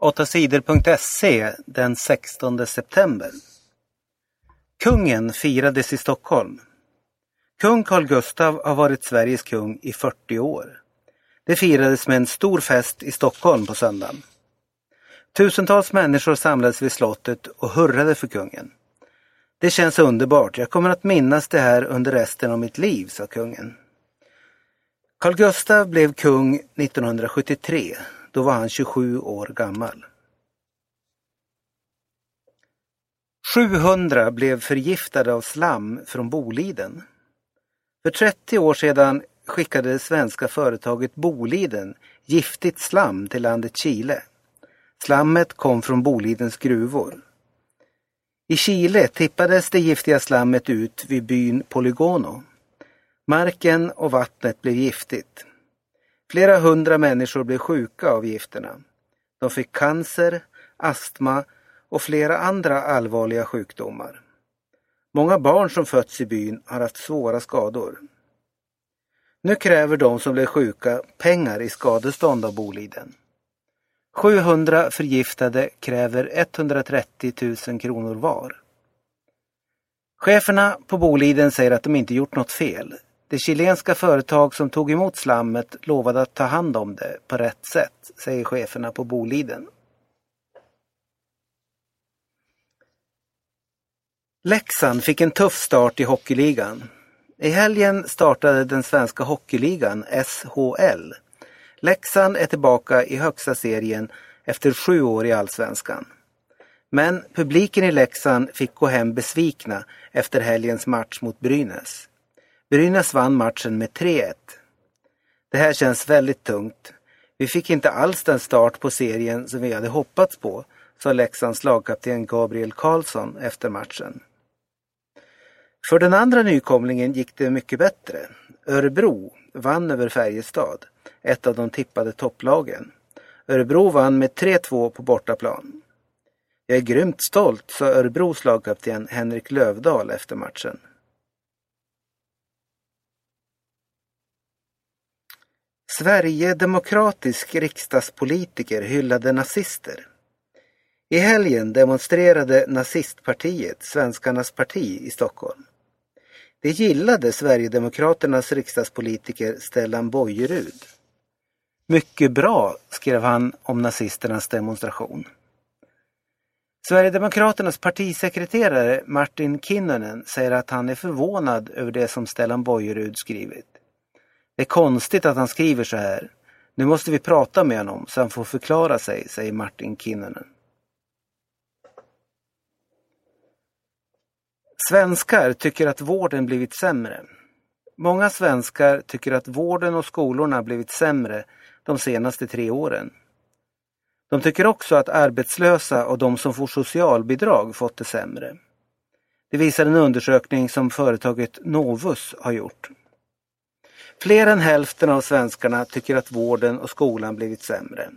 8sidor.se den 16 september. Kungen firades i Stockholm. Kung Carl Gustaf har varit Sveriges kung i 40 år. Det firades med en stor fest i Stockholm på söndagen. Tusentals människor samlades vid slottet och hurrade för kungen. Det känns underbart, jag kommer att minnas det här under resten av mitt liv, sa kungen. Carl Gustaf blev kung 1973 då var han 27 år gammal. 700 blev förgiftade av slam från Boliden. För 30 år sedan skickade det svenska företaget Boliden giftigt slam till landet Chile. Slammet kom från Bolidens gruvor. I Chile tippades det giftiga slammet ut vid byn Polygono. Marken och vattnet blev giftigt. Flera hundra människor blev sjuka av gifterna. De fick cancer, astma och flera andra allvarliga sjukdomar. Många barn som fötts i byn har haft svåra skador. Nu kräver de som blev sjuka pengar i skadestånd av Boliden. 700 förgiftade kräver 130 000 kronor var. Cheferna på Boliden säger att de inte gjort något fel. Det chilenska företag som tog emot slammet lovade att ta hand om det på rätt sätt, säger cheferna på Boliden. Leksand fick en tuff start i hockeyligan. I helgen startade den svenska hockeyligan, SHL. Leksand är tillbaka i högsta serien efter sju år i allsvenskan. Men publiken i Leksand fick gå hem besvikna efter helgens match mot Brynäs. Brynäs vann matchen med 3-1. Det här känns väldigt tungt. Vi fick inte alls den start på serien som vi hade hoppats på, sa Leksands lagkapten Gabriel Karlsson efter matchen. För den andra nykomlingen gick det mycket bättre. Örebro vann över Färjestad, ett av de tippade topplagen. Örebro vann med 3-2 på bortaplan. Jag är grymt stolt, sa Örebros lagkapten Henrik Lövdahl efter matchen. Sverigedemokratisk riksdagspolitiker hyllade nazister. I helgen demonstrerade nazistpartiet Svenskarnas parti i Stockholm. Det gillade Sverigedemokraternas riksdagspolitiker Stellan Bojerud. Mycket bra, skrev han om nazisternas demonstration. Sverigedemokraternas partisekreterare Martin Kinnunen säger att han är förvånad över det som Stellan Bojerud skrivit. Det är konstigt att han skriver så här. Nu måste vi prata med honom så han får förklara sig, säger Martin Kinnunen. Svenskar tycker att vården blivit sämre. Många svenskar tycker att vården och skolorna blivit sämre de senaste tre åren. De tycker också att arbetslösa och de som får socialbidrag fått det sämre. Det visar en undersökning som företaget Novus har gjort. Fler än hälften av svenskarna tycker att vården och skolan blivit sämre.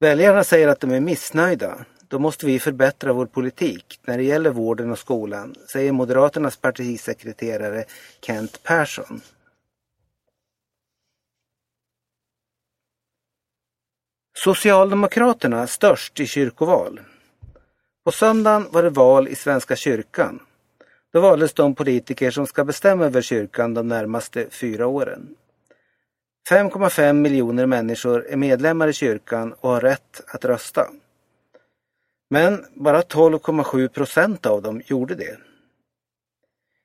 Väljarna säger att de är missnöjda. Då måste vi förbättra vår politik när det gäller vården och skolan, säger Moderaternas partisekreterare Kent Persson. Socialdemokraterna störst i kyrkoval. På söndagen var det val i Svenska kyrkan. Då valdes de politiker som ska bestämma över kyrkan de närmaste fyra åren. 5,5 miljoner människor är medlemmar i kyrkan och har rätt att rösta. Men bara 12,7 procent av dem gjorde det.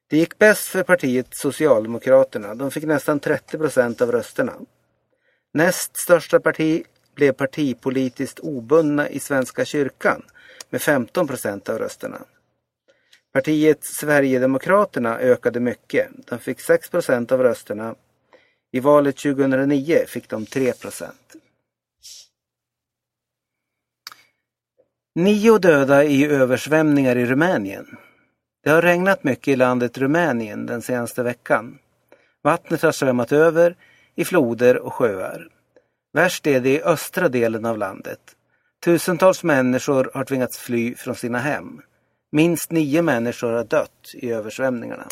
Det gick bäst för partiet Socialdemokraterna. De fick nästan 30 procent av rösterna. Näst största parti blev partipolitiskt obundna i Svenska kyrkan med 15 procent av rösterna. Partiet Sverigedemokraterna ökade mycket. De fick 6 procent av rösterna. I valet 2009 fick de 3 procent. Nio döda i översvämningar i Rumänien. Det har regnat mycket i landet Rumänien den senaste veckan. Vattnet har svämmat över i floder och sjöar. Värst är det i östra delen av landet. Tusentals människor har tvingats fly från sina hem. Minst nio människor har dött i översvämningarna.